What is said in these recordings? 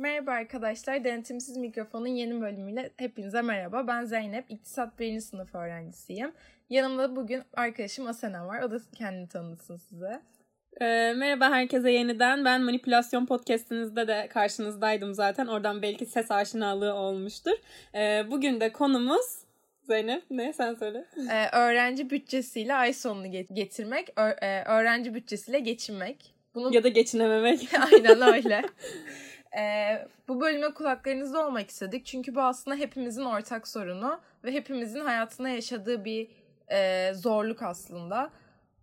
Merhaba arkadaşlar, Denetimsiz Mikrofon'un yeni bölümüyle hepinize merhaba. Ben Zeynep, İktisat 1. sınıf öğrencisiyim. Yanımda bugün arkadaşım Asena var, o da kendini tanıtsın size. Ee, merhaba herkese yeniden. Ben Manipülasyon Podcast'inizde de karşınızdaydım zaten. Oradan belki ses aşinalığı olmuştur. Ee, bugün de konumuz... Zeynep ne sen söyle. Ee, öğrenci bütçesiyle ay sonunu getirmek, e, öğrenci bütçesiyle geçinmek. Bunu... Ya da geçinememek. Aynen öyle. Ee, bu bölüme kulaklarınızda olmak istedik. Çünkü bu aslında hepimizin ortak sorunu ve hepimizin hayatında yaşadığı bir e, zorluk aslında.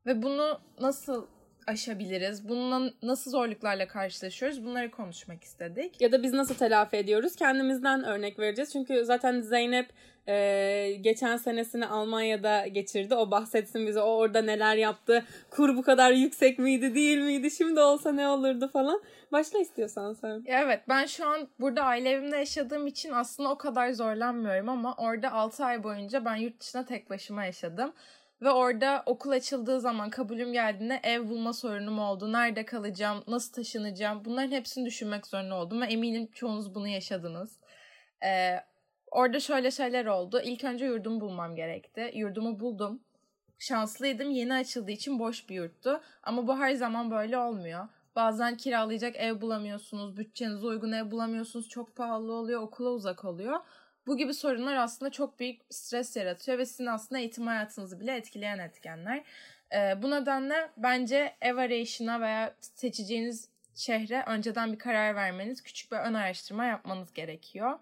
Ve bunu nasıl aşabiliriz? Bununla nasıl zorluklarla karşılaşıyoruz? Bunları konuşmak istedik. Ya da biz nasıl telafi ediyoruz? Kendimizden örnek vereceğiz. Çünkü zaten Zeynep e, geçen senesini Almanya'da geçirdi. O bahsetsin bize. O orada neler yaptı. Kur bu kadar yüksek miydi değil miydi? Şimdi olsa ne olurdu falan. Başla istiyorsan sen. Evet ben şu an burada aile evimde yaşadığım için aslında o kadar zorlanmıyorum ama orada 6 ay boyunca ben yurt dışına tek başıma yaşadım. Ve orada okul açıldığı zaman kabulüm geldiğinde ev bulma sorunum oldu. Nerede kalacağım, nasıl taşınacağım bunların hepsini düşünmek zorunda oldum. Ve eminim çoğunuz bunu yaşadınız. Ee, orada şöyle şeyler oldu. İlk önce yurdumu bulmam gerekti. Yurdumu buldum. Şanslıydım. Yeni açıldığı için boş bir yurttu. Ama bu her zaman böyle olmuyor. Bazen kiralayacak ev bulamıyorsunuz, bütçenize uygun ev bulamıyorsunuz, çok pahalı oluyor, okula uzak oluyor. Bu gibi sorunlar aslında çok büyük stres yaratıyor ve sizin aslında eğitim hayatınızı bile etkileyen etkenler. Ee, bu nedenle bence ev arayışına veya seçeceğiniz şehre önceden bir karar vermeniz, küçük bir ön araştırma yapmanız gerekiyor.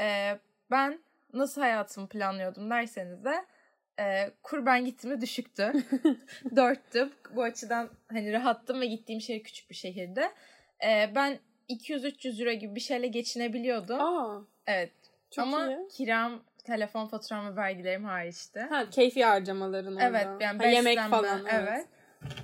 Ee, ben nasıl hayatımı planlıyordum derseniz de e, kur ben gittiğimde düşüktü. Dörttü. Bu açıdan hani rahattım ve gittiğim şehir küçük bir şehirde. E, ben 200-300 euro gibi bir şeyle geçinebiliyordum. Aa, evet. Çok Ama iyi. kiram, telefon faturam ve vergilerim hariçti. Ha, keyfi harcamaların orada. Evet. Yani ha, yemek falan. Evet. evet.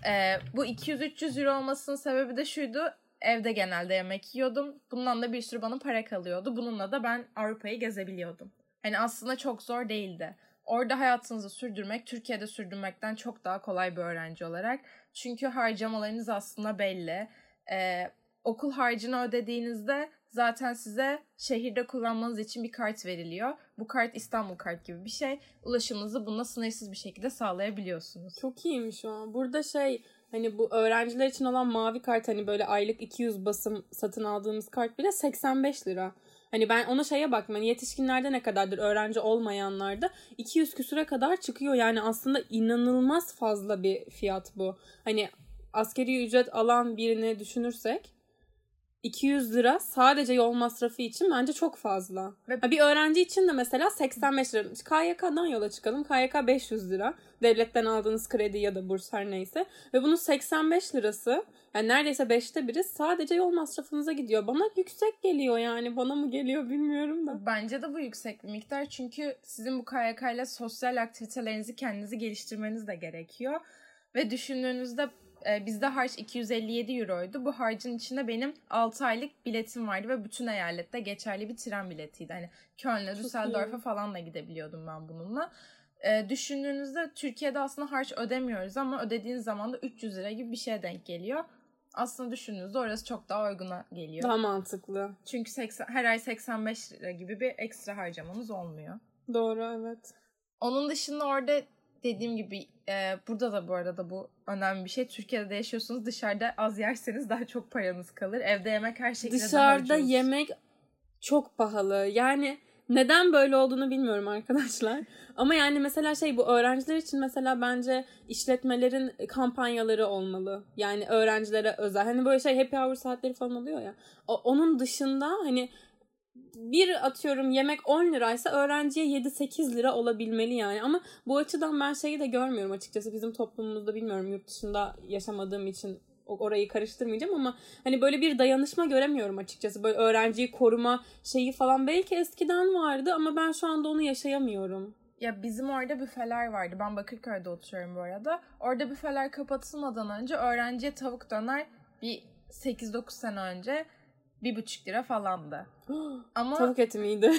E, bu 200-300 euro olmasının sebebi de şuydu. Evde genelde yemek yiyordum. Bundan da bir sürü bana para kalıyordu. Bununla da ben Avrupa'yı gezebiliyordum. Hani aslında çok zor değildi orada hayatınızı sürdürmek Türkiye'de sürdürmekten çok daha kolay bir öğrenci olarak. Çünkü harcamalarınız aslında belli. Ee, okul harcını ödediğinizde zaten size şehirde kullanmanız için bir kart veriliyor. Bu kart İstanbul kart gibi bir şey. Ulaşımınızı buna sınırsız bir şekilde sağlayabiliyorsunuz. Çok iyiymiş o. Burada şey hani bu öğrenciler için olan mavi kart hani böyle aylık 200 basım satın aldığımız kart bile 85 lira. Hani ben ona şeye bakma hani yetişkinlerde ne kadardır öğrenci olmayanlarda 200 küsüre kadar çıkıyor. Yani aslında inanılmaz fazla bir fiyat bu. Hani askeri ücret alan birini düşünürsek 200 lira sadece yol masrafı için bence çok fazla. Ve... bir öğrenci için de mesela 85 lira. KYK'dan yola çıkalım. KYK 500 lira. Devletten aldığınız kredi ya da burs her neyse. Ve bunun 85 lirası yani neredeyse 5'te biri sadece yol masrafınıza gidiyor. Bana yüksek geliyor yani. Bana mı geliyor bilmiyorum da. Bence de bu yüksek bir miktar. Çünkü sizin bu KYK ile sosyal aktivitelerinizi kendinizi geliştirmeniz de gerekiyor. Ve düşündüğünüzde e, bizde harç 257 euroydu. Bu harcın içinde benim 6 aylık biletim vardı ve bütün eyalette geçerli bir tren biletiydi. Hani Köln'e, Düsseldorf'a falan da gidebiliyordum ben bununla. E, düşündüğünüzde Türkiye'de aslında harç ödemiyoruz ama ödediğiniz zaman da 300 lira gibi bir şeye denk geliyor. Aslında düşündüğünüzde orası çok daha uyguna geliyor. Daha mantıklı. Çünkü 80, her ay 85 lira gibi bir ekstra harcamanız olmuyor. Doğru evet. Onun dışında orada dediğim gibi e, burada da bu arada bu önemli bir şey. Türkiye'de de yaşıyorsunuz dışarıda az yerseniz daha çok paranız kalır. Evde yemek her şekilde Dışarıda daha ucuz. yemek çok pahalı. Yani neden böyle olduğunu bilmiyorum arkadaşlar. Ama yani mesela şey bu öğrenciler için mesela bence işletmelerin kampanyaları olmalı. Yani öğrencilere özel. Hani böyle şey happy hour saatleri falan oluyor ya. O, onun dışında hani bir atıyorum yemek 10 liraysa öğrenciye 7-8 lira olabilmeli yani. Ama bu açıdan ben şeyi de görmüyorum açıkçası. Bizim toplumumuzda bilmiyorum yurt dışında yaşamadığım için orayı karıştırmayacağım ama hani böyle bir dayanışma göremiyorum açıkçası. Böyle öğrenciyi koruma şeyi falan belki eskiden vardı ama ben şu anda onu yaşayamıyorum. Ya bizim orada büfeler vardı. Ben Bakırköy'de oturuyorum bu arada. Orada büfeler kapatılmadan önce öğrenciye tavuk döner bir 8-9 sene önce bir buçuk lira falandı. Ama tavuk eti miydi?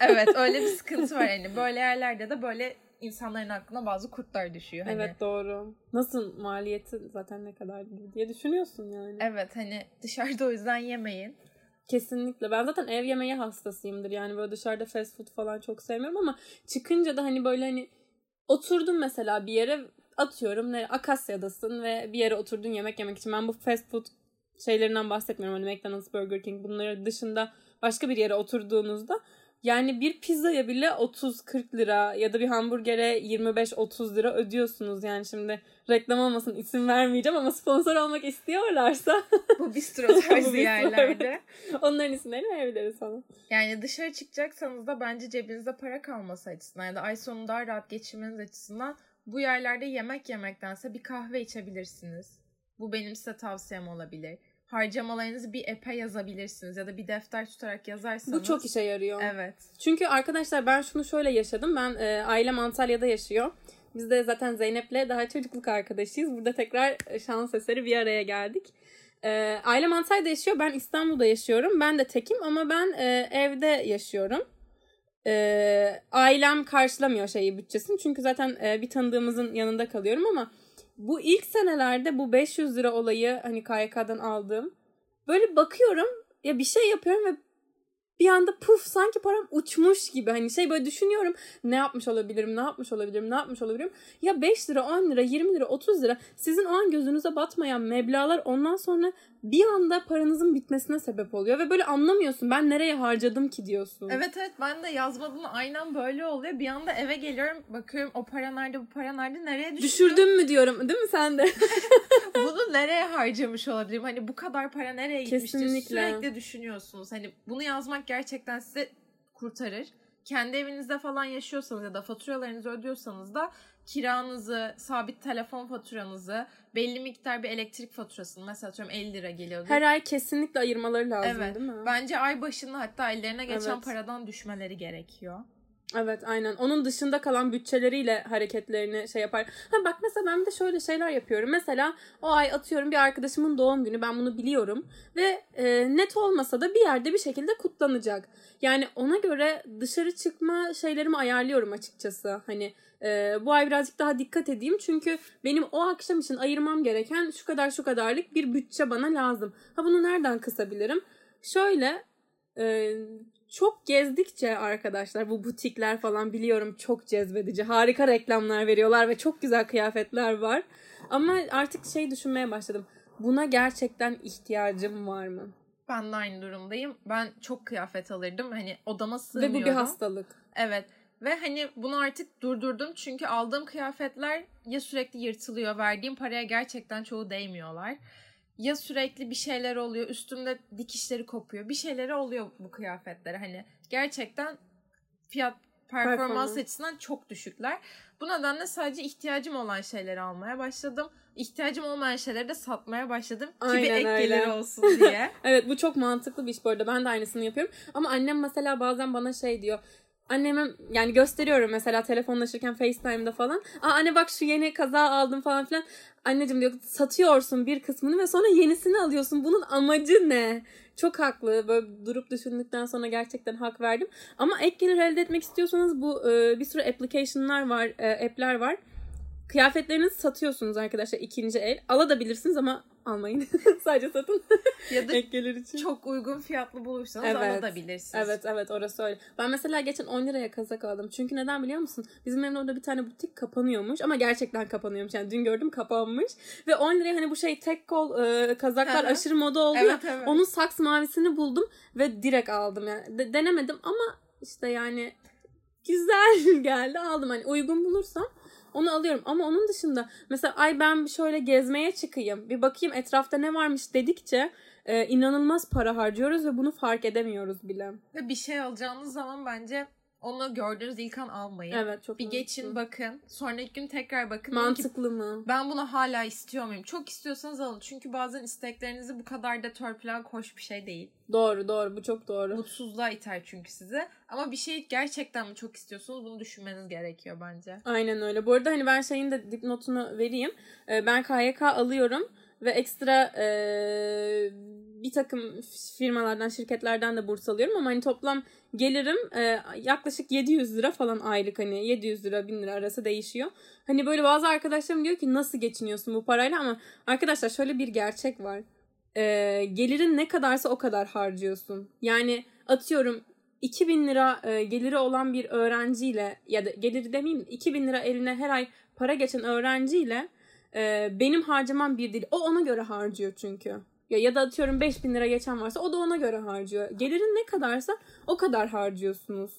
evet öyle bir sıkıntı var yani. Böyle yerlerde de böyle insanların aklına bazı kurtlar düşüyor. Hani. Evet doğru. Nasıl maliyeti zaten ne kadar diye düşünüyorsun yani. Evet hani dışarıda o yüzden yemeyin. Kesinlikle. Ben zaten ev yemeği hastasıyımdır. Yani böyle dışarıda fast food falan çok sevmiyorum ama çıkınca da hani böyle hani oturdum mesela bir yere atıyorum ne Akasya'dasın ve bir yere oturdun yemek yemek için. Ben bu fast food şeylerinden bahsetmiyorum. Hani McDonald's, Burger King bunları dışında başka bir yere oturduğunuzda yani bir pizzaya bile 30-40 lira ya da bir hamburgere 25-30 lira ödüyorsunuz. Yani şimdi reklam olmasın isim vermeyeceğim ama sponsor olmak istiyorlarsa. Bu bistro tarzı yerlerde. Onların isimlerini verebiliriz sana. Yani dışarı çıkacaksanız da bence cebinizde para kalması açısından ya da ay sonu daha rahat geçirmeniz açısından bu yerlerde yemek yemektense bir kahve içebilirsiniz. Bu benim size tavsiyem olabilir harcamalarınızı bir app'e yazabilirsiniz ya da bir defter tutarak yazarsanız. Bu çok işe yarıyor. Evet. Çünkü arkadaşlar ben şunu şöyle yaşadım. Ben e, ailem Antalya'da yaşıyor. Biz de zaten Zeynep'le daha çocukluk arkadaşıyız. Burada tekrar e, şans eseri bir araya geldik. E, ailem Antalya'da yaşıyor. Ben İstanbul'da yaşıyorum. Ben de tekim ama ben e, evde yaşıyorum. E, ailem karşılamıyor şeyi bütçesini. Çünkü zaten e, bir tanıdığımızın yanında kalıyorum ama bu ilk senelerde bu 500 lira olayı hani KYK'dan aldığım böyle bakıyorum ya bir şey yapıyorum ve bir anda puf sanki param uçmuş gibi. Hani şey böyle düşünüyorum ne yapmış olabilirim, ne yapmış olabilirim, ne yapmış olabilirim. Ya 5 lira, 10 lira, 20 lira, 30 lira sizin o an gözünüze batmayan meblalar ondan sonra bir anda paranızın bitmesine sebep oluyor. Ve böyle anlamıyorsun ben nereye harcadım ki diyorsun. Evet evet ben de yazmadığımda aynen böyle oluyor. Bir anda eve geliyorum bakıyorum o para nerede bu para nerede nereye düştü? Düşürdüm mü diyorum değil mi sen de? bunu nereye harcamış olabilirim? Hani bu kadar para nereye gitmiştir? Kesinlikle. Sürekli düşünüyorsunuz. Hani bunu yazmak gerçekten size kurtarır. Kendi evinizde falan yaşıyorsanız ya da faturalarınızı ödüyorsanız da kiranızı, sabit telefon faturanızı, belli miktar bir elektrik faturasını mesela atıyorum 50 lira geliyordu. Her ay kesinlikle ayırmaları lazım evet. değil mi? Bence ay başında hatta ellerine geçen evet. paradan düşmeleri gerekiyor. Evet aynen. Onun dışında kalan bütçeleriyle hareketlerini şey yapar. Ha bak mesela ben de şöyle şeyler yapıyorum. Mesela o ay atıyorum bir arkadaşımın doğum günü ben bunu biliyorum. Ve e, net olmasa da bir yerde bir şekilde kutlanacak. Yani ona göre dışarı çıkma şeylerimi ayarlıyorum açıkçası. Hani e, bu ay birazcık daha dikkat edeyim. Çünkü benim o akşam için ayırmam gereken şu kadar şu kadarlık bir bütçe bana lazım. Ha bunu nereden kısabilirim? Şöyle e, çok gezdikçe arkadaşlar bu butikler falan biliyorum çok cezbedici. Harika reklamlar veriyorlar ve çok güzel kıyafetler var. Ama artık şey düşünmeye başladım. Buna gerçekten ihtiyacım var mı? Ben de aynı durumdayım. Ben çok kıyafet alırdım. Hani odama sığmıyorum. Ve bu bir hastalık. Evet. Ve hani bunu artık durdurdum. Çünkü aldığım kıyafetler ya sürekli yırtılıyor. Verdiğim paraya gerçekten çoğu değmiyorlar ya sürekli bir şeyler oluyor üstümde dikişleri kopuyor bir şeyleri oluyor bu kıyafetlere hani gerçekten fiyat performans, performans açısından çok düşükler. Bu nedenle sadece ihtiyacım olan şeyleri almaya başladım. İhtiyacım olmayan şeyleri de satmaya başladım. Aynen ki bir ek öyle. gelir olsun diye. evet bu çok mantıklı bir iş bu arada. Ben de aynısını yapıyorum. Ama annem mesela bazen bana şey diyor anneme yani gösteriyorum mesela telefonlaşırken FaceTime'da falan. Aa anne bak şu yeni kaza aldım falan filan. Anneciğim diyor satıyorsun bir kısmını ve sonra yenisini alıyorsun. Bunun amacı ne? Çok haklı. Böyle durup düşündükten sonra gerçekten hak verdim. Ama ek gelir elde etmek istiyorsanız bu bir sürü application'lar var, app'ler var. Kıyafetlerinizi satıyorsunuz arkadaşlar ikinci el. Alabilirsiniz ama almayın. Sadece satın. ya da için. çok uygun fiyatlı bulursanız evet. alabilirsiniz. Evet evet orası öyle. Ben mesela geçen 10 liraya kazak aldım. Çünkü neden biliyor musun? Bizim evin orada bir tane butik kapanıyormuş ama gerçekten kapanıyormuş. Yani dün gördüm kapanmış. Ve 10 liraya hani bu şey tek kol e, kazaklar aşırı moda oldu evet, ya. Evet. Onun saks mavisini buldum ve direkt aldım. Yani de, denemedim ama işte yani güzel geldi aldım. Hani uygun bulursam onu alıyorum. Ama onun dışında mesela ay ben şöyle gezmeye çıkayım. Bir bakayım etrafta ne varmış dedikçe e, inanılmaz para harcıyoruz ve bunu fark edemiyoruz bile. Ve bir şey alacağınız zaman bence onu gördüğünüz ilk an almayın. Evet çok Bir mantıklı. geçin bakın. Sonra ilk gün tekrar bakın. Mantıklı mı? Ben bunu hala istiyor muyum? Çok istiyorsanız alın. Çünkü bazen isteklerinizi bu kadar da törpülen koş bir şey değil. Doğru doğru bu çok doğru. Mutsuzluğa iter çünkü size. Ama bir şeyi gerçekten mi çok istiyorsunuz bunu düşünmeniz gerekiyor bence. Aynen öyle. Bu arada hani ben şeyin de dipnotunu vereyim. Ee, ben KYK alıyorum ve ekstra e, bir takım firmalardan, şirketlerden de burs alıyorum ama hani toplam gelirim e, yaklaşık 700 lira falan aylık hani 700 lira 1000 lira arası değişiyor. Hani böyle bazı arkadaşlarım diyor ki nasıl geçiniyorsun bu parayla ama arkadaşlar şöyle bir gerçek var. e, gelirin ne kadarsa o kadar harcıyorsun. Yani atıyorum 2000 lira e, geliri olan bir öğrenciyle ya da geliri demeyeyim 2000 lira eline her ay para geçen öğrenciyle e, benim harcamam bir değil. O ona göre harcıyor çünkü. Ya, ya da atıyorum 5000 lira geçen varsa o da ona göre harcıyor. Gelirin ne kadarsa o kadar harcıyorsunuz.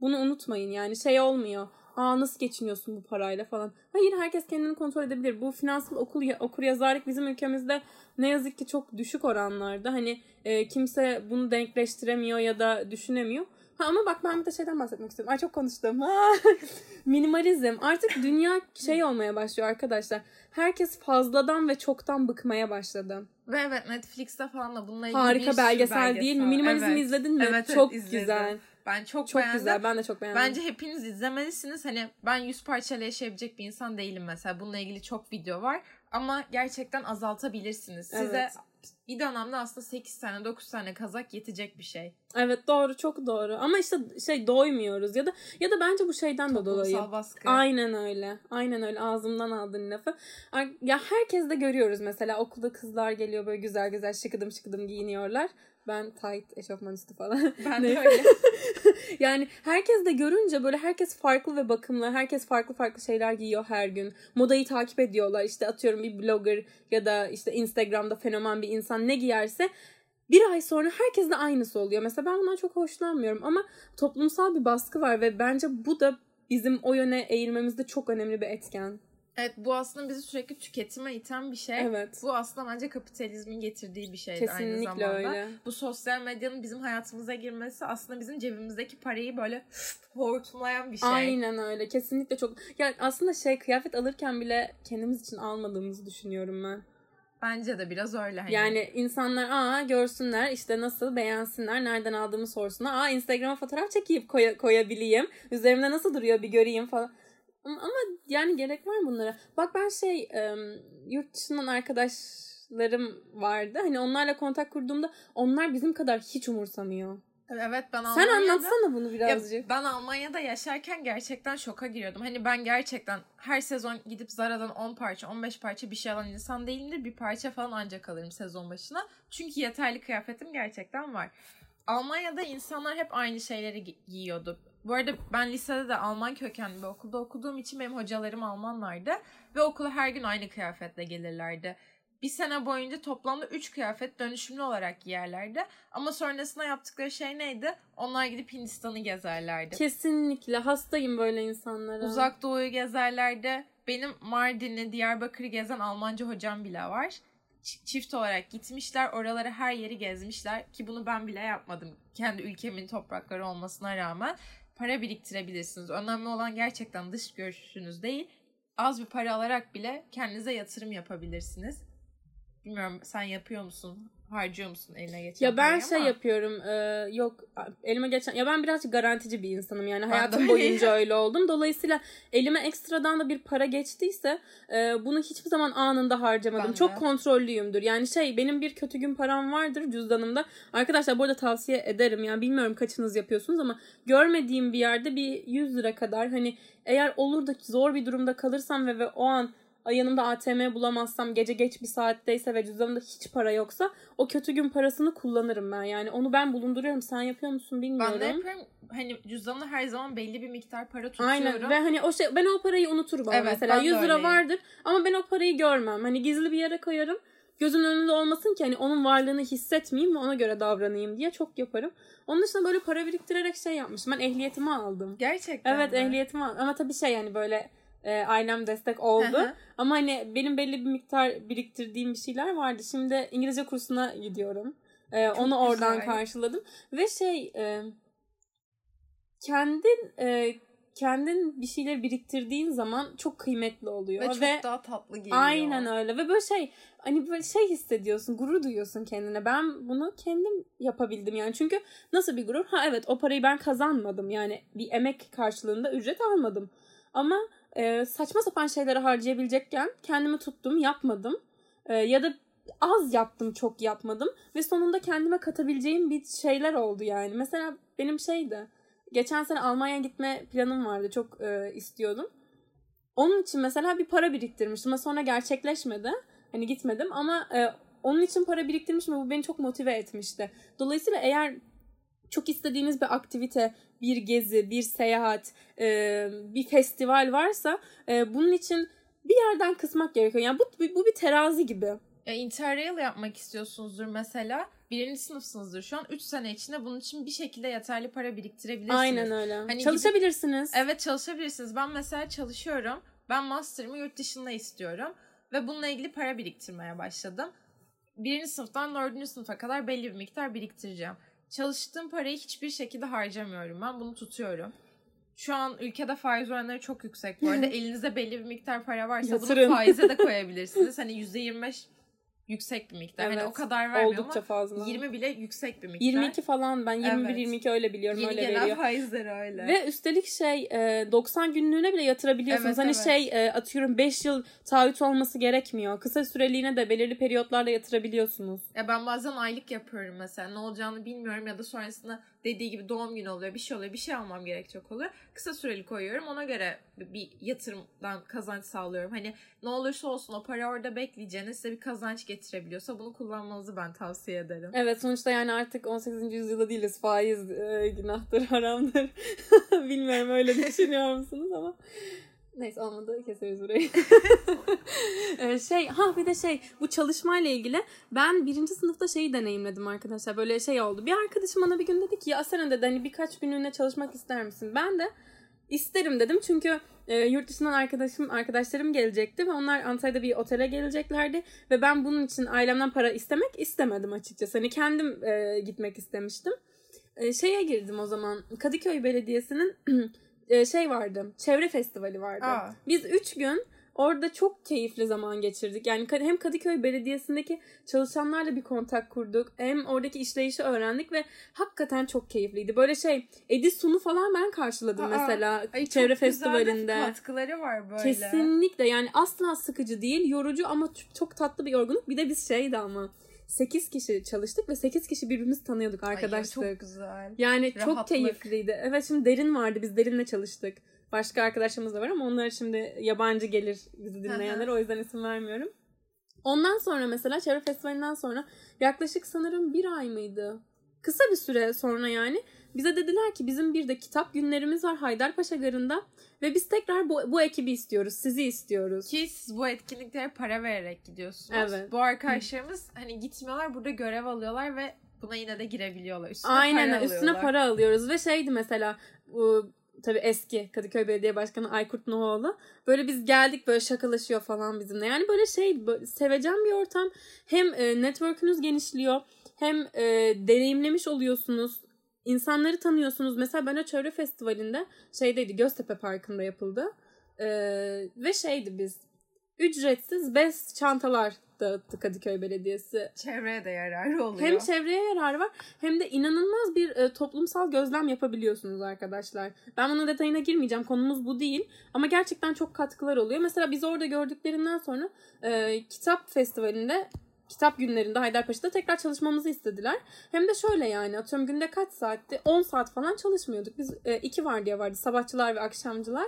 Bunu unutmayın yani şey olmuyor. Aa nasıl geçiniyorsun bu parayla falan. Hayır herkes kendini kontrol edebilir. Bu finansal okul okur yazarlık bizim ülkemizde ne yazık ki çok düşük oranlarda. Hani e, kimse bunu denkleştiremiyor ya da düşünemiyor. Ha, ama bak ben bir de şeyden bahsetmek istiyorum. Ay çok konuştum. Minimalizm. Artık dünya şey olmaya başlıyor arkadaşlar. Herkes fazladan ve çoktan bıkmaya başladı. Ve evet Netflix'te falan da bununla ilgili Harika bir belgesel, belgesel değil mi? Minimalizm evet. izledin mi? Evet, çok izledim. güzel. Ben çok, Çok beğendim. güzel. Ben de çok beğendim. Bence hepiniz izlemelisiniz. Hani ben yüz parçayla yaşayabilecek bir insan değilim mesela. Bununla ilgili çok video var. Ama gerçekten azaltabilirsiniz. Size Evet. Bir dönemde aslında 8 tane 9 tane kazak yetecek bir şey. Evet doğru çok doğru. Ama işte şey doymuyoruz ya da ya da bence bu şeyden de dolayı. Toplumsal baskı. Aynen öyle. Aynen öyle. Ağzımdan aldın lafı. Ya herkes de görüyoruz mesela okulda kızlar geliyor böyle güzel güzel şıkıdım şıkıdım giyiniyorlar. Ben tight eşofman üstü falan. Ben de öyle. yani herkes de görünce böyle herkes farklı ve bakımlı. Herkes farklı farklı şeyler giyiyor her gün. Modayı takip ediyorlar. İşte atıyorum bir blogger ya da işte Instagram'da fenomen bir insan ne giyerse bir ay sonra herkes de aynısı oluyor. Mesela ben bundan çok hoşlanmıyorum ama toplumsal bir baskı var ve bence bu da bizim o yöne eğilmemizde çok önemli bir etken. Evet bu aslında bizi sürekli tüketime iten bir şey. Evet. Bu aslında bence kapitalizmin getirdiği bir şeydi aynı zamanda. öyle. Bu sosyal medyanın bizim hayatımıza girmesi aslında bizim cebimizdeki parayı böyle hortumlayan bir şey. Aynen öyle. Kesinlikle çok. Ya aslında şey kıyafet alırken bile kendimiz için almadığımızı düşünüyorum ben. Bence de biraz öyle. Hani. Yani insanlar aa görsünler işte nasıl beğensinler nereden aldığımı sorsunlar. Aa Instagram'a fotoğraf çekip koya, koyabileyim. Üzerimde nasıl duruyor bir göreyim falan. Ama, ama yani gerek var mı bunlara. Bak ben şey yurt dışından arkadaşlarım vardı. Hani onlarla kontak kurduğumda onlar bizim kadar hiç umursamıyor. Evet ben Sen Almanya'da... anlatsana bunu Ya birazcık. ben Almanya'da yaşarken gerçekten şoka giriyordum. Hani ben gerçekten her sezon gidip Zara'dan 10 parça, 15 parça bir şey alan insan değilimdir. Bir parça falan ancak alırım sezon başına. Çünkü yeterli kıyafetim gerçekten var. Almanya'da insanlar hep aynı şeyleri gi- giyiyordu. Bu arada ben lisede de Alman kökenli bir okulda okuduğum için benim hocalarım Almanlardı. Ve okula her gün aynı kıyafetle gelirlerdi. Bir sene boyunca toplamda 3 kıyafet dönüşümlü olarak giyerlerdi. Ama sonrasında yaptıkları şey neydi? Onlar gidip Hindistan'ı gezerlerdi. Kesinlikle hastayım böyle insanlara. Uzak Doğu'yu gezerlerdi. Benim Mardin'i, Diyarbakır'ı gezen Almanca hocam bile var. Çift olarak gitmişler. Oraları her yeri gezmişler. Ki bunu ben bile yapmadım. Kendi ülkemin toprakları olmasına rağmen. Para biriktirebilirsiniz. Önemli olan gerçekten dış görüşünüz değil. Az bir para alarak bile kendinize yatırım yapabilirsiniz. Bilmiyorum sen yapıyor musun? Harcıyor musun eline geçen Ya ben şey ama- yapıyorum e, yok elime geçen ya ben birazcık garantici bir insanım yani de hayatım boyunca öyle oldum. Dolayısıyla elime ekstradan da bir para geçtiyse e, bunu hiçbir zaman anında harcamadım. Ben de. Çok kontrollüyümdür. Yani şey benim bir kötü gün param vardır cüzdanımda. Arkadaşlar bu arada tavsiye ederim yani bilmiyorum kaçınız yapıyorsunuz ama görmediğim bir yerde bir 100 lira kadar hani eğer olur da zor bir durumda kalırsam ve, ve o an yanımda ATM bulamazsam gece geç bir saatteyse ve cüzdanımda hiç para yoksa o kötü gün parasını kullanırım ben. Yani onu ben bulunduruyorum. Sen yapıyor musun bilmiyorum. Ben de yapıyorum. Hani cüzdanımda her zaman belli bir miktar para tutuyorum. Aynen ve hani o şey ben o parayı unuturum Evet, mesela ben de 100 lira öyleyim. vardır ama ben o parayı görmem. Hani gizli bir yere koyarım. Gözümün önünde olmasın ki hani onun varlığını hissetmeyeyim ve ona göre davranayım diye çok yaparım. Onun dışında böyle para biriktirerek şey yapmıştım. Ben ehliyetimi aldım. Gerçekten Evet mi? ehliyetimi aldım. Ama tabii şey yani böyle e, ailem destek oldu. Ama hani benim belli bir miktar biriktirdiğim bir şeyler vardı. Şimdi İngilizce kursuna gidiyorum. E, onu oradan güzel. karşıladım. Ve şey e, kendin e, kendin bir şeyler biriktirdiğin zaman çok kıymetli oluyor. Ve çok daha tatlı geliyor. Aynen öyle ve böyle şey hani böyle şey hissediyorsun gurur duyuyorsun kendine ben bunu kendim yapabildim yani çünkü nasıl bir gurur ha evet o parayı ben kazanmadım yani bir emek karşılığında ücret almadım ama e, saçma sapan şeyleri harcayabilecekken kendimi tuttum yapmadım E, ya da az yaptım çok yapmadım ve sonunda kendime katabileceğim bir şeyler oldu yani mesela benim şeydi geçen sene Almanya'ya gitme planım vardı çok e, istiyordum onun için mesela bir para biriktirmiştim ama sonra gerçekleşmedi. Hani gitmedim ama e, Onun için para biriktirmişim ve bu beni çok motive etmişti. Dolayısıyla eğer çok istediğiniz bir aktivite, bir gezi, bir seyahat, e, bir festival varsa e, bunun için bir yerden kısmak gerekiyor. Yani bu, bu bir terazi gibi. Ya interrail yapmak istiyorsunuzdur mesela. Birinci sınıfsınızdır şu an. Üç sene içinde bunun için bir şekilde yeterli para biriktirebilirsiniz. Aynen öyle. Hani Çalışabilirsiniz. Gidip, evet çalışabilirsiniz. Ben mesela çalışıyorum. Ben master'ımı yurt dışında istiyorum. Ve bununla ilgili para biriktirmeye başladım. Birinci sınıftan dördüncü sınıfa kadar belli bir miktar biriktireceğim. Çalıştığım parayı hiçbir şekilde harcamıyorum ben. Bunu tutuyorum. Şu an ülkede faiz oranları çok yüksek bu arada. Elinizde belli bir miktar para varsa Yatırın. bunu faize de koyabilirsiniz. Hani %25 yüksek bir miktar. Evet, hani o kadar vermiyor oldukça ama fazla. 20 bile yüksek bir miktar. 22 falan ben 21 evet. 22 öyle biliyorum Yeni öyle gelen veriyor. faizleri öyle. Ve üstelik şey 90 günlüğüne bile yatırabiliyorsunuz. Evet, hani evet. şey atıyorum 5 yıl taahhüt olması gerekmiyor. Kısa süreliğine de belirli periyotlarla yatırabiliyorsunuz. Ya ben bazen aylık yapıyorum mesela. Ne olacağını bilmiyorum ya da sonrasında dediği gibi doğum günü oluyor, bir şey oluyor, bir şey almam gerekecek oluyor. Kısa süreli koyuyorum. Ona göre bir yatırımdan kazanç sağlıyorum. Hani ne olursa olsun o para orada bekleyeceğine size bir kazanç getirebiliyorsa bunu kullanmanızı ben tavsiye ederim. Evet sonuçta yani artık 18. yüzyılda değiliz. Faiz e, günahtır, haramdır. Bilmiyorum öyle düşünüyor musunuz ama Neyse olmadı keseriz burayı. ee, şey ha bir de şey bu çalışmayla ilgili ben birinci sınıfta şeyi deneyimledim arkadaşlar. Böyle şey oldu. Bir arkadaşım bana bir gün dedi ki ya Asena dedi hani birkaç günlüğüne çalışmak ister misin? Ben de isterim dedim çünkü e, yurt dışından arkadaşım arkadaşlarım gelecekti ve onlar Antalya'da bir otele geleceklerdi ve ben bunun için ailemden para istemek istemedim açıkçası. Hani kendim e, gitmek istemiştim. E, şeye girdim o zaman Kadıköy Belediyesi'nin şey vardı. Çevre festivali vardı. Aa. Biz üç gün orada çok keyifli zaman geçirdik. Yani hem Kadıköy Belediyesi'ndeki çalışanlarla bir kontak kurduk. Hem oradaki işleyişi öğrendik ve hakikaten çok keyifliydi. Böyle şey Edison'u falan ben karşıladım Aa, mesela ay, çevre çok festivalinde. Güzel katkıları var böyle. Kesinlikle yani asla sıkıcı değil, yorucu ama çok tatlı bir yorgunluk. Bir de biz şeydi ama 8 kişi çalıştık ve 8 kişi birbirimizi tanıyorduk arkadaşlar. Ay, çok güzel. Yani Rahatlık. çok keyifliydi. Evet şimdi Derin vardı. Biz Derin'le çalıştık. Başka arkadaşlarımız da var ama onlar şimdi yabancı gelir bizi dinleyenler. o yüzden isim vermiyorum. Ondan sonra mesela Çevre Festivali'nden sonra yaklaşık sanırım bir ay mıydı? Kısa bir süre sonra yani bize dediler ki bizim bir de kitap günlerimiz var Haydarpaşa Garı'nda ve biz tekrar bu, bu ekibi istiyoruz. Sizi istiyoruz. Ki siz bu etkinliklere para vererek gidiyorsunuz. Evet. Bu arkadaşlarımız hani gitmiyorlar burada görev alıyorlar ve buna yine de girebiliyorlar. Üstüne Aynen para üstüne alıyorlar. para alıyoruz ve şeydi mesela bu tabii eski Kadıköy Belediye Başkanı Aykurt Nuhoğlu. Böyle biz geldik böyle şakalaşıyor falan bizimle. Yani böyle şey böyle sevecen bir ortam. Hem e, network'ünüz genişliyor hem e, deneyimlemiş oluyorsunuz insanları tanıyorsunuz. Mesela ben o çevre festivalinde şeydeydi Göztepe Parkı'nda yapıldı. Ee, ve şeydi biz ücretsiz bez çantalar dağıttı Kadıköy Belediyesi. Çevreye de yararı oluyor. Hem çevreye yararı var hem de inanılmaz bir e, toplumsal gözlem yapabiliyorsunuz arkadaşlar. Ben bunun detayına girmeyeceğim. Konumuz bu değil. Ama gerçekten çok katkılar oluyor. Mesela biz orada gördüklerinden sonra e, kitap festivalinde kitap günlerinde Haydarpaşa'da tekrar çalışmamızı istediler. Hem de şöyle yani atıyorum günde kaç saatti? 10 saat falan çalışmıyorduk. Biz e, iki vardiya vardı sabahçılar ve akşamcılar.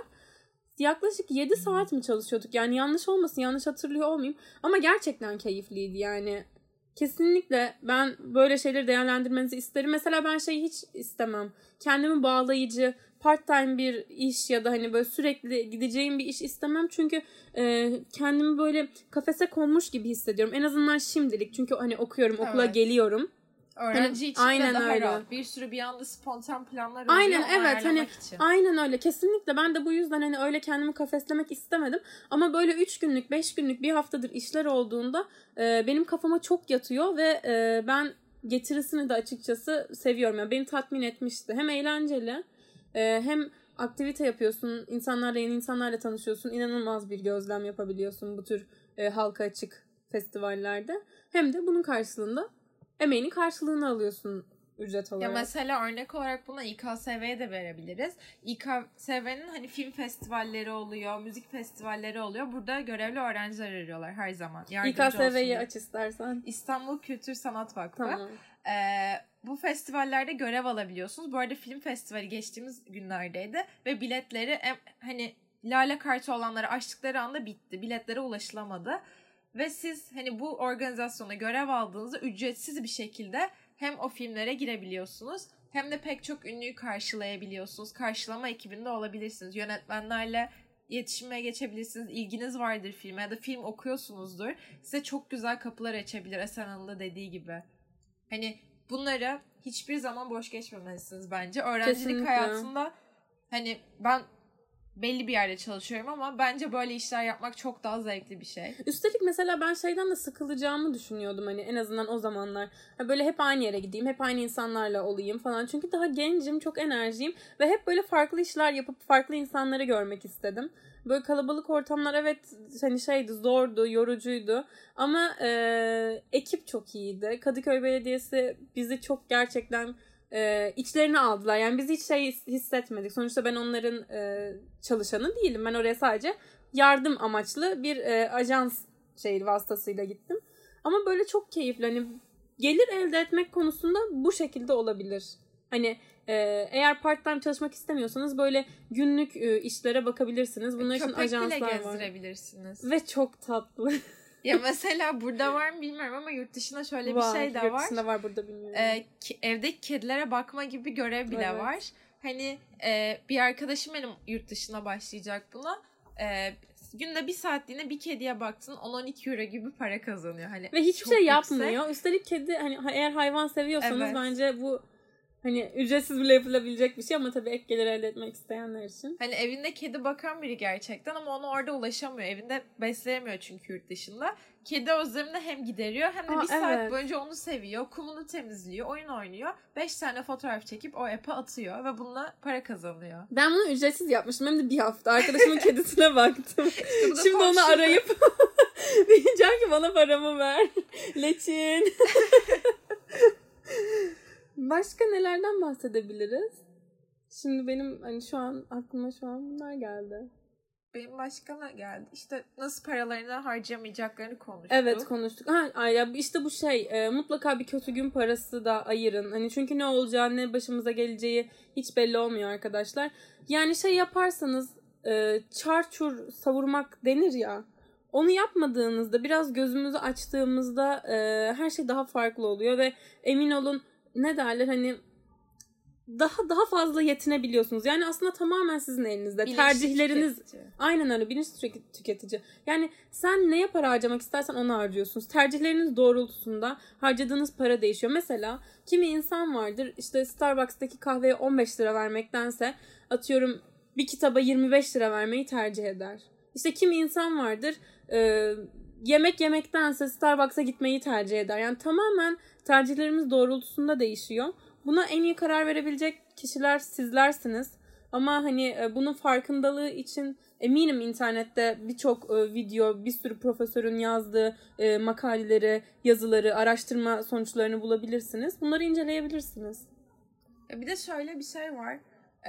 Yaklaşık 7 saat mi çalışıyorduk? Yani yanlış olmasın yanlış hatırlıyor olmayayım. Ama gerçekten keyifliydi yani. Kesinlikle ben böyle şeyleri değerlendirmenizi isterim. Mesela ben şeyi hiç istemem. Kendimi bağlayıcı, part time bir iş ya da hani böyle sürekli gideceğim bir iş istemem. Çünkü e, kendimi böyle kafese konmuş gibi hissediyorum. En azından şimdilik. Çünkü hani okuyorum, evet. okula geliyorum. Öğrenci hani, için aynen de daha öyle. rahat. Bir sürü bir anda spontan planlar oluyor. Aynen evet hani için. aynen öyle. Kesinlikle ben de bu yüzden hani öyle kendimi kafeslemek istemedim. Ama böyle 3 günlük, 5 günlük, bir haftadır işler olduğunda e, benim kafama çok yatıyor ve e, ben getirisini de açıkçası seviyorum. Yani beni tatmin etmişti. Hem eğlenceli e, hem aktivite yapıyorsun, insanlarla yeni insanlarla tanışıyorsun, inanılmaz bir gözlem yapabiliyorsun bu tür e, halka açık festivallerde. Hem de bunun karşılığında emeğinin karşılığını alıyorsun ücret olarak. Ya mesela örnek olarak buna İKSV'ye de verebiliriz. İKSV'nin hani film festivalleri oluyor, müzik festivalleri oluyor. Burada görevli öğrenciler arıyorlar her zaman. İKSV'yi aç istersen. İstanbul Kültür Sanat Vakfı. Tamam. Ee, bu festivallerde görev alabiliyorsunuz. Bu arada film festivali geçtiğimiz günlerdeydi ve biletleri hani lale kartı olanları açtıkları anda bitti. Biletlere ulaşılamadı. Ve siz hani bu organizasyona görev aldığınızda ücretsiz bir şekilde hem o filmlere girebiliyorsunuz hem de pek çok ünlüyü karşılayabiliyorsunuz. Karşılama ekibinde olabilirsiniz. Yönetmenlerle iletişime geçebilirsiniz. İlginiz vardır filme ya da film okuyorsunuzdur. Size çok güzel kapılar açabilir Esen Hanım da dediği gibi. Hani bunları hiçbir zaman boş geçmemelisiniz bence. Öğrencilik Kesinlikle. hayatında hani ben belli bir yerde çalışıyorum ama bence böyle işler yapmak çok daha zevkli bir şey. Üstelik mesela ben şeyden de sıkılacağımı düşünüyordum hani en azından o zamanlar. Böyle hep aynı yere gideyim, hep aynı insanlarla olayım falan. Çünkü daha gencim, çok enerjiyim ve hep böyle farklı işler yapıp farklı insanları görmek istedim. Böyle kalabalık ortamlar evet hani şeydi zordu, yorucuydu ama e, ekip çok iyiydi. Kadıköy Belediyesi bizi çok gerçekten e, içlerine aldılar. Yani biz hiç şey hissetmedik. Sonuçta ben onların e, çalışanı değilim. Ben oraya sadece yardım amaçlı bir e, ajans şey vasıtasıyla gittim. Ama böyle çok keyifli. Hani gelir elde etmek konusunda bu şekilde olabilir. Hani e, eğer part time çalışmak istemiyorsanız böyle günlük e, işlere bakabilirsiniz. Bunun için Köpek bile ajanslar var. gezdirebilirsiniz. Ve çok tatlı. ya mesela burada var mı bilmiyorum ama yurt dışında şöyle bir şey de Yurt var. dışında var burada bilmiyorum. Ee, ki- evdeki kedilere bakma gibi bir görev bile Evet. var. Hani e, bir arkadaşım benim yurt dışına başlayacak buna. E, günde bir saatliğine bir kediye baktın 10-12 euro gibi para kazanıyor. Hani Ve hiçbir şey yüksek. yapmıyor. Üstelik kedi hani ha- eğer hayvan seviyorsanız Evet. bence bu hani ücretsiz bile yapılabilecek bir şey ama tabii ek gelir elde etmek isteyenler için. Hani evinde kedi bakan biri gerçekten ama ona orada ulaşamıyor. Evinde besleyemiyor çünkü yurt dışında. Kedi özlemini hem gideriyor hem de Aa, bir saat evet. boyunca onu seviyor. Kumunu temizliyor, oyun oynuyor. 5 tane fotoğraf çekip o app'e atıyor ve bununla para kazanıyor. Ben bunu ücretsiz yapmıştım hem de bir hafta. Arkadaşımın kedisine baktım. da Şimdi onu arayıp diyeceğim ki bana paramı ver. Leçin. Başka nelerden bahsedebiliriz? Şimdi benim hani şu an aklıma şu an bunlar geldi. Benim başka ne geldi? İşte nasıl paralarını harcayamayacaklarını konuştuk. Evet konuştuk. Ha, ya işte bu şey e, mutlaka bir kötü gün parası da ayırın. Hani çünkü ne olacağı ne başımıza geleceği hiç belli olmuyor arkadaşlar. Yani şey yaparsanız e, çarçur savurmak denir ya. Onu yapmadığınızda biraz gözümüzü açtığımızda e, her şey daha farklı oluyor ve emin olun ne derler hani daha daha fazla yetinebiliyorsunuz. Yani aslında tamamen sizin elinizde. Bilinçli Tercihleriniz tüketici. Aynen öyle bilinçli tüke- tüketici. Yani sen neye para harcamak istersen onu harcıyorsunuz. Tercihleriniz doğrultusunda harcadığınız para değişiyor. Mesela kimi insan vardır işte Starbucks'taki kahveye 15 lira vermektense atıyorum bir kitaba 25 lira vermeyi tercih eder. İşte kimi insan vardır e, yemek yemektense Starbucks'a gitmeyi tercih eder. Yani tamamen tercihlerimiz doğrultusunda değişiyor. Buna en iyi karar verebilecek kişiler sizlersiniz. Ama hani e, bunun farkındalığı için eminim internette birçok e, video, bir sürü profesörün yazdığı e, makaleleri, yazıları, araştırma sonuçlarını bulabilirsiniz. Bunları inceleyebilirsiniz. Bir de şöyle bir şey var.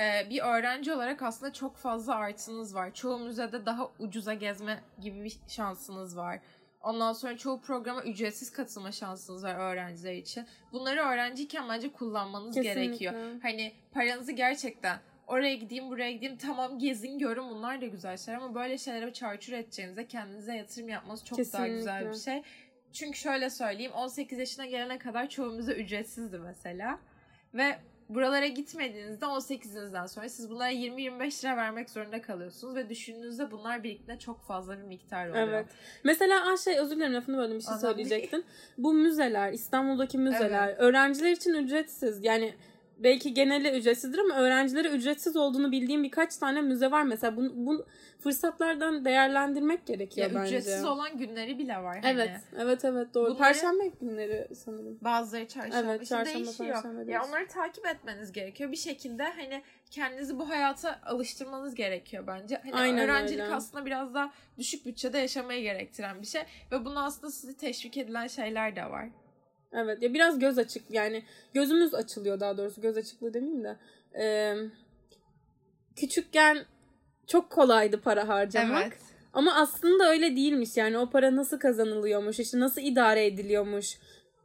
Ee, bir öğrenci olarak aslında çok fazla artınız var. Çoğu müzede daha ucuza gezme gibi bir şansınız var. Ondan sonra çoğu programa ücretsiz katılma şansınız var öğrenciler için. Bunları öğrenciyken bence kullanmanız Kesinlikle. gerekiyor. Hani paranızı gerçekten oraya gideyim buraya gideyim tamam gezin görün bunlar da güzel şeyler ama böyle şeylere çarçur edeceğinize kendinize yatırım yapmanız çok daha Kesinlikle. güzel bir şey. Çünkü şöyle söyleyeyim 18 yaşına gelene kadar çoğu müze ücretsizdi mesela. Ve buralara gitmediğinizde 18'inizden sonra siz bunlara 20-25 lira vermek zorunda kalıyorsunuz ve düşündüğünüzde bunlar birlikte çok fazla bir miktar oluyor. Evet. Mesela şey özür dilerim lafını böldüm bir şey söyleyecektin. Bu müzeler, İstanbul'daki müzeler öğrenciler için ücretsiz. Yani belki geneli ücretsizdir ama öğrencilere ücretsiz olduğunu bildiğim birkaç tane müze var. Mesela bu, bu fırsatlardan değerlendirmek gerekiyor Ya bence. ücretsiz olan günleri bile var. Hani. Evet, evet evet doğru. Bunları- Perşembe günleri sanırım. Bazıları çarşamba Evet, çarşamba, değişiyor. perşembe ya onları takip etmeniz gerekiyor. Bir şekilde hani kendinizi bu hayata alıştırmanız gerekiyor bence. Hani Aynen öğrencilik öyle. aslında biraz daha düşük bütçede yaşamayı gerektiren bir şey ve bunu aslında sizi teşvik edilen şeyler de var. Evet ya biraz göz açık yani gözümüz açılıyor daha doğrusu göz açıklığı demeyeyim de. Ee, küçükken çok kolaydı para harcamak. Ama aslında öyle değilmiş yani o para nasıl kazanılıyormuş işte nasıl idare ediliyormuş.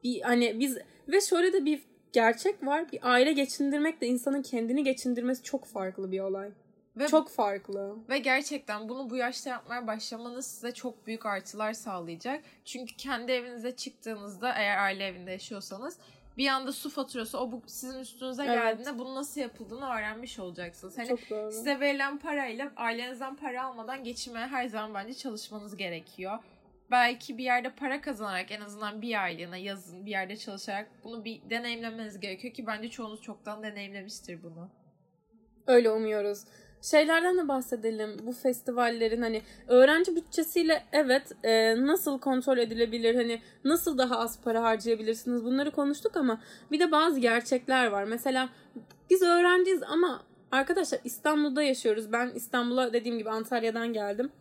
Bir hani biz ve şöyle de bir gerçek var bir aile geçindirmek de insanın kendini geçindirmesi çok farklı bir olay. Ve, Çok farklı. ve gerçekten bunu bu yaşta yapmaya başlamanız size çok büyük artılar sağlayacak. Çünkü kendi evinize çıktığınızda eğer aile evinde yaşıyorsanız bir anda su faturası o bu sizin üstünüze Evet. geldiğinde bunun nasıl yapıldığını öğrenmiş olacaksınız. Hani. Size verilen parayla ailenizden para almadan geçinmeye her zaman bence çalışmanız gerekiyor. Belki bir yerde para kazanarak en azından bir aylığına yazın bir yerde çalışarak bunu bir deneyimlemeniz gerekiyor ki bence çoğunuz çoktan deneyimlemiştir bunu. Öyle umuyoruz. Şeylerden de bahsedelim. Bu festivallerin hani öğrenci bütçesiyle evet e, nasıl kontrol edilebilir? Hani nasıl daha az para harcayabilirsiniz? Bunları konuştuk ama bir de bazı gerçekler var. Mesela biz öğrenciyiz ama arkadaşlar İstanbul'da yaşıyoruz. Ben İstanbul'a dediğim gibi Antalya'dan geldim.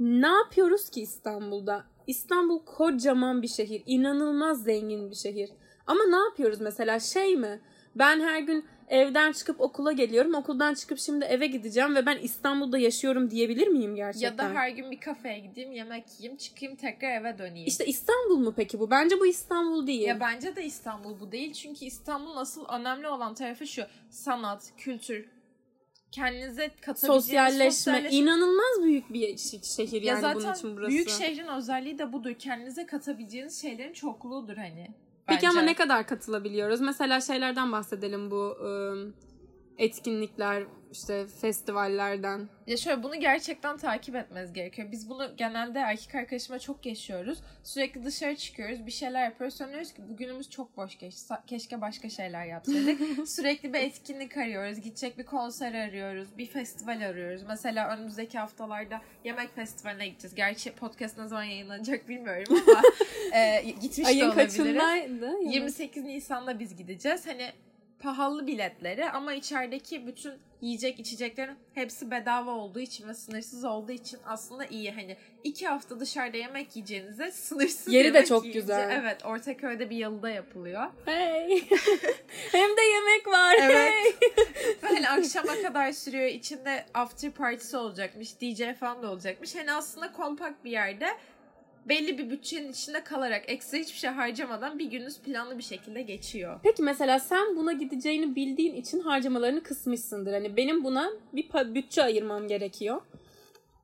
Ne yapıyoruz ki İstanbul'da? İstanbul kocaman bir şehir. inanılmaz zengin bir şehir. Ama ne yapıyoruz mesela şey mi? Ben her gün evden çıkıp okula geliyorum. Okuldan çıkıp şimdi eve gideceğim ve ben İstanbul'da yaşıyorum diyebilir miyim gerçekten? Ya da her gün bir kafeye gideyim, yemek yiyeyim, çıkayım tekrar eve döneyim. İşte İstanbul mu peki bu? Bence bu İstanbul değil. Ya bence de İstanbul bu değil. Çünkü İstanbul'un asıl önemli olan tarafı şu. Sanat, kültür, kendinize katabileceğiniz Sosyalleşme. sosyalleşme- inanılmaz büyük bir şehir Ya yani bunun için burası. büyük şehrin özelliği de budur. Kendinize katabileceğiniz şeylerin çokluğudur hani. Peki bence. ama ne kadar katılabiliyoruz? Mesela şeylerden bahsedelim bu ıı, etkinlikler, işte festivallerden. Ya şöyle bunu gerçekten takip etmeniz gerekiyor. Biz bunu genelde erkek arkadaşıma çok yaşıyoruz. Sürekli dışarı çıkıyoruz, bir şeyler yapıyoruz. Sonra diyoruz ki bugünümüz çok boş geçti. Keşke başka şeyler yapsaydık. Sürekli bir etkinlik arıyoruz. Gidecek bir konser arıyoruz. Bir festival arıyoruz. Mesela önümüzdeki haftalarda yemek festivaline gideceğiz. Gerçi podcast ne zaman yayınlanacak bilmiyorum ama e, gitmiş de Ayın olabiliriz. kaçındaydı? Ya. 28 Nisan'da biz gideceğiz. Hani pahalı biletleri ama içerideki bütün yiyecek içeceklerin hepsi bedava olduğu için ve sınırsız olduğu için aslında iyi. Hani iki hafta dışarıda yemek yiyeceğinize sınırsız Yeri de yemek çok yiyince- güzel. Evet Ortaköy'de bir yalıda yapılıyor. Hey. Hem de yemek var. Evet. Hey. Hani akşama kadar sürüyor. İçinde after partisi olacakmış. DJ falan da olacakmış. Hani aslında kompakt bir yerde belli bir bütçenin içinde kalarak ekstra hiçbir şey harcamadan bir gününüz planlı bir şekilde geçiyor. Peki mesela sen buna gideceğini bildiğin için harcamalarını kısmışsındır. Hani benim buna bir bütçe ayırmam gerekiyor.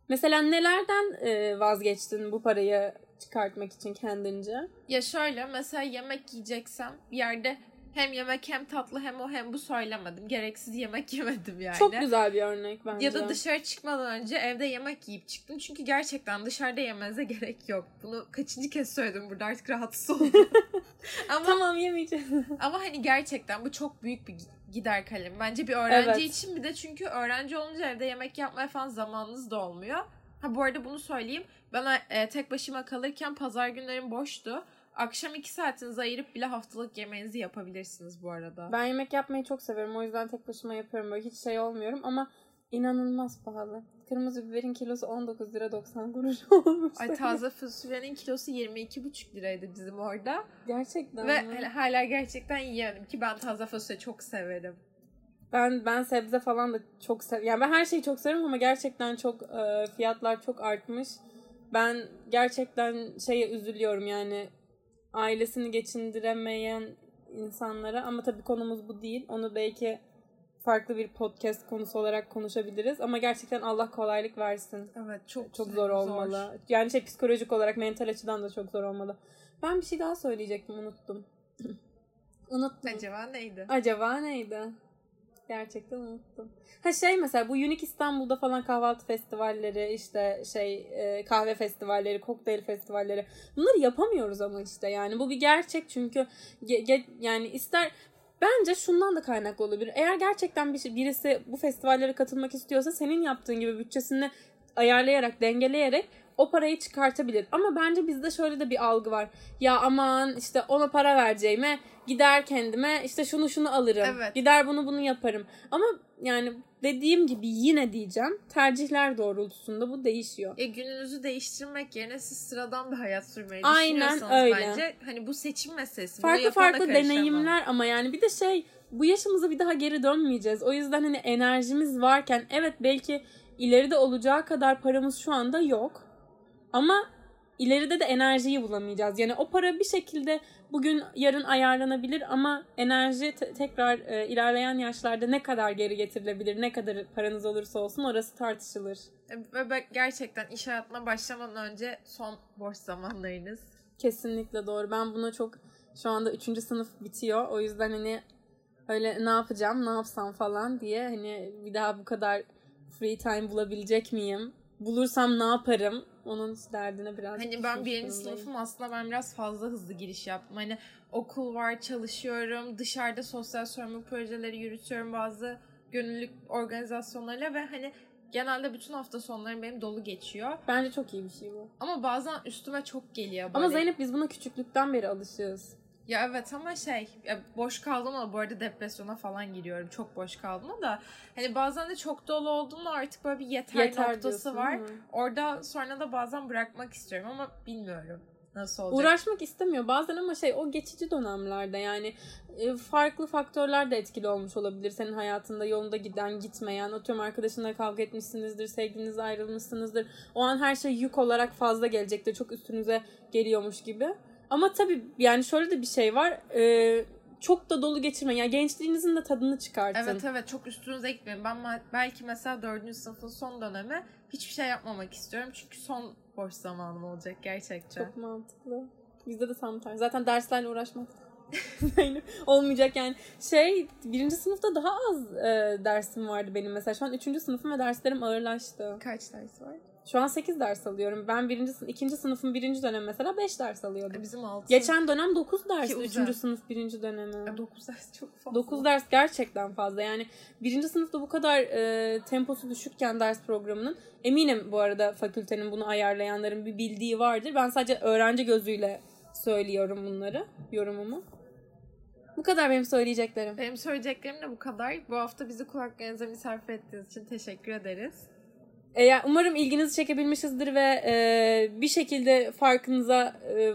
Mesela nelerden e, vazgeçtin bu parayı çıkartmak için kendince? Ya şöyle mesela yemek yiyeceksem bir yerde hem yemek hem tatlı hem o hem bu söylemedim. Gereksiz yemek yemedim yani. Çok güzel bir örnek bence. Ya da dışarı çıkmadan önce evde yemek yiyip çıktım. Çünkü gerçekten dışarıda yemenize gerek yok. Bunu kaçıncı kez söyledim burada artık rahatsız oldum. ama, Tamam yemeyeceğim. ama hani gerçekten bu çok büyük bir gider kalem. Bence bir öğrenci Evet. için bir de çünkü öğrenci olunca evde yemek yapmaya falan zamanınız da olmuyor. Ha bu arada bunu söyleyeyim. Ben e, tek başıma kalırken pazar günlerim boştu. Akşam iki saatinizi ayırıp bile haftalık yemeğinizi yapabilirsiniz bu arada. Ben yemek yapmayı çok severim. O yüzden tek başıma yapıyorum. Böyle hiç şey olmuyorum ama inanılmaz pahalı. Kırmızı biberin kilosu 19 lira 90 kuruş olmuş. Ay taze fasulyenin kilosu 22,5 liraydı bizim orada. Gerçekten Ve mi? hala- gerçekten yiyemedim ki ben taze fasulye çok severim. Ben ben sebze falan da çok sev. Yani ben her şeyi çok severim ama gerçekten çok e, fiyatlar çok artmış. Ben gerçekten şeye üzülüyorum yani ailesini geçindiremeyen insanlara ama tabii konumuz bu değil. Onu belki farklı bir podcast konusu olarak konuşabiliriz ama gerçekten Allah kolaylık versin. Evet çok Çok zor olmalı. Yani şey psikolojik olarak mental açıdan da çok zor olmalı. Ben bir şey daha söyleyecektim unuttum. unuttum. Acaba neydi? Acaba neydi? Gerçekten unuttum. Ha şey mesela bu Unique İstanbul'da falan kahvaltı festivalleri, işte şey e, kahve festivalleri, kokteyl festivalleri. Bunları yapamıyoruz ama işte yani bu bir gerçek çünkü ge- ge- yani ister bence şundan da kaynaklı olabilir. Eğer gerçekten bir, birisi bu festivallere katılmak istiyorsa senin yaptığın gibi bütçesini ayarlayarak, dengeleyerek o parayı çıkartabilir. Ama bence bizde şöyle de bir algı var. Ya aman işte ona para vereceğime gider kendime işte şunu şunu alırım. Evet. Gider bunu bunu yaparım. Ama yani dediğim gibi yine diyeceğim tercihler doğrultusunda bu değişiyor. E, gününüzü değiştirmek yerine siz sıradan bir hayat sürmeyi Aynen düşünüyorsanız öyle. bence hani bu seçim meselesi. Farklı farklı deneyimler ama yani bir de şey bu yaşımıza bir daha geri dönmeyeceğiz. O yüzden hani enerjimiz varken evet belki ileride olacağı kadar paramız şu anda yok. Ama ileride de enerjiyi bulamayacağız. Yani o para bir şekilde bugün yarın ayarlanabilir ama enerji te- tekrar e, ilerleyen yaşlarda ne kadar geri getirilebilir, ne kadar paranız olursa olsun orası tartışılır. E, Ve gerçekten iş hayatına başlamadan önce son boş zamanlarınız. Kesinlikle doğru. Ben buna çok şu anda 3. sınıf bitiyor. O yüzden hani öyle ne yapacağım, ne yapsam falan diye hani bir daha bu kadar free time bulabilecek miyim? Bulursam ne yaparım? Onun derdine biraz Hani ben birinci sınıfım aslında ben biraz fazla hızlı giriş yaptım. Hani okul var, çalışıyorum, dışarıda sosyal sorumluluk projeleri yürütüyorum bazı gönüllülük organizasyonlarıyla ve hani genelde bütün hafta sonlarım benim dolu geçiyor. Bence çok iyi bir şey bu. Ama bazen üstüme çok geliyor böyle. Ama Zeynep biz buna küçüklükten beri alışığız. Ya evet ama şey boş kaldım ama bu arada depresyona falan giriyorum. Çok boş kaldım da hani bazen de çok dolu olduğumda artık böyle bir yeter, Yeter noktası diyorsun, var. Orada sonra da bazen bırakmak istiyorum ama bilmiyorum nasıl olacak. Uğraşmak istemiyor bazen ama şey o geçici dönemlerde yani e, farklı faktörler de etkili olmuş olabilir senin hayatında yolunda giden gitmeyen atıyorum arkadaşınla kavga etmişsinizdir sevgilinizle ayrılmışsınızdır o an her şey yük olarak fazla gelecektir çok üstünüze geliyormuş gibi ama tabii yani şöyle de bir şey var e, çok da dolu geçirmeyin yani gençliğinizin de tadını çıkartın. Evet evet çok üstünüze gitmeyin. Ben belki mesela dördüncü sınıfın son dönemi hiçbir şey yapmamak istiyorum. Çünkü son boş zamanım olacak gerçekten. Çok mantıklı. Bizde de tam tersi. Zaten derslerle uğraşmak Yani olmayacak yani. Şey birinci sınıfta daha az e, dersim vardı benim mesela. Şu an üçüncü sınıfım ve derslerim ağırlaştı. Kaç ders var? Şu an sekiz ders alıyorum. Ben birinci, ikinci sınıfın birinci dönemi mesela beş ders E, alıyordum. Bizim altı. Geçen dönem dokuz ders. Ki. Üçüncü sınıf birinci dönemi. 9 ders çok fazla. 9 ders gerçekten fazla. Yani birinci sınıfta bu kadar e, temposu düşükken ders programının eminim bu arada fakültenin bunu ayarlayanların bir bildiği vardır. Ben sadece öğrenci gözüyle söylüyorum bunları, yorumumu. Bu kadar benim söyleyeceklerim. Benim söyleyeceklerim de bu kadar. Bu hafta bizi kulaklarınıza misafir ettiğiniz için teşekkür ederiz. Eğer umarım ilginizi çekebilmişizdir ve e, bir şekilde farkınıza e,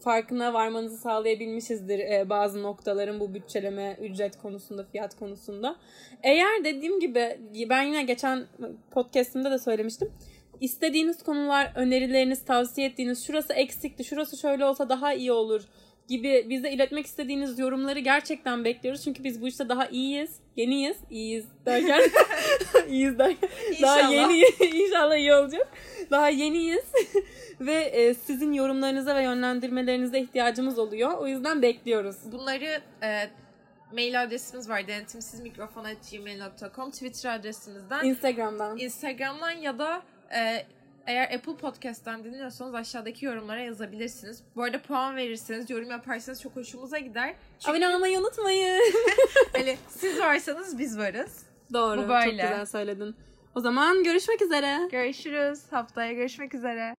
farkına varmanızı sağlayabilmişizdir e, bazı noktaların bu bütçeleme ücret konusunda, fiyat konusunda. Eğer dediğim gibi ben yine geçen podcast'imde de söylemiştim. İstediğiniz konular, önerileriniz, tavsiye ettiğiniz şurası eksikti, şurası şöyle olsa daha iyi olur gibi bize iletmek istediğiniz yorumları gerçekten bekliyoruz. Çünkü biz bu işte daha iyiyiz, yeniyiz, iyiyiz derken iyiyiz derken daha yeni inşallah iyi olacak. Daha yeniyiz ve e, sizin yorumlarınıza ve yönlendirmelerinize ihtiyacımız oluyor. O yüzden bekliyoruz. Bunları e, mail adresimiz var denetimsizmikrofon.gmail.com Twitter adresimizden Instagram'dan. Instagram'dan ya da e, eğer Apple Podcast'ten dinliyorsanız aşağıdaki yorumlara yazabilirsiniz. Bu arada puan verirseniz, yorum yaparsanız çok hoşumuza gider. Çünkü Abone olmayı unutmayın. hani siz varsanız biz varız. Doğru. Bu böyle. Çok güzel söyledin. O zaman görüşmek üzere. Görüşürüz. Haftaya görüşmek üzere.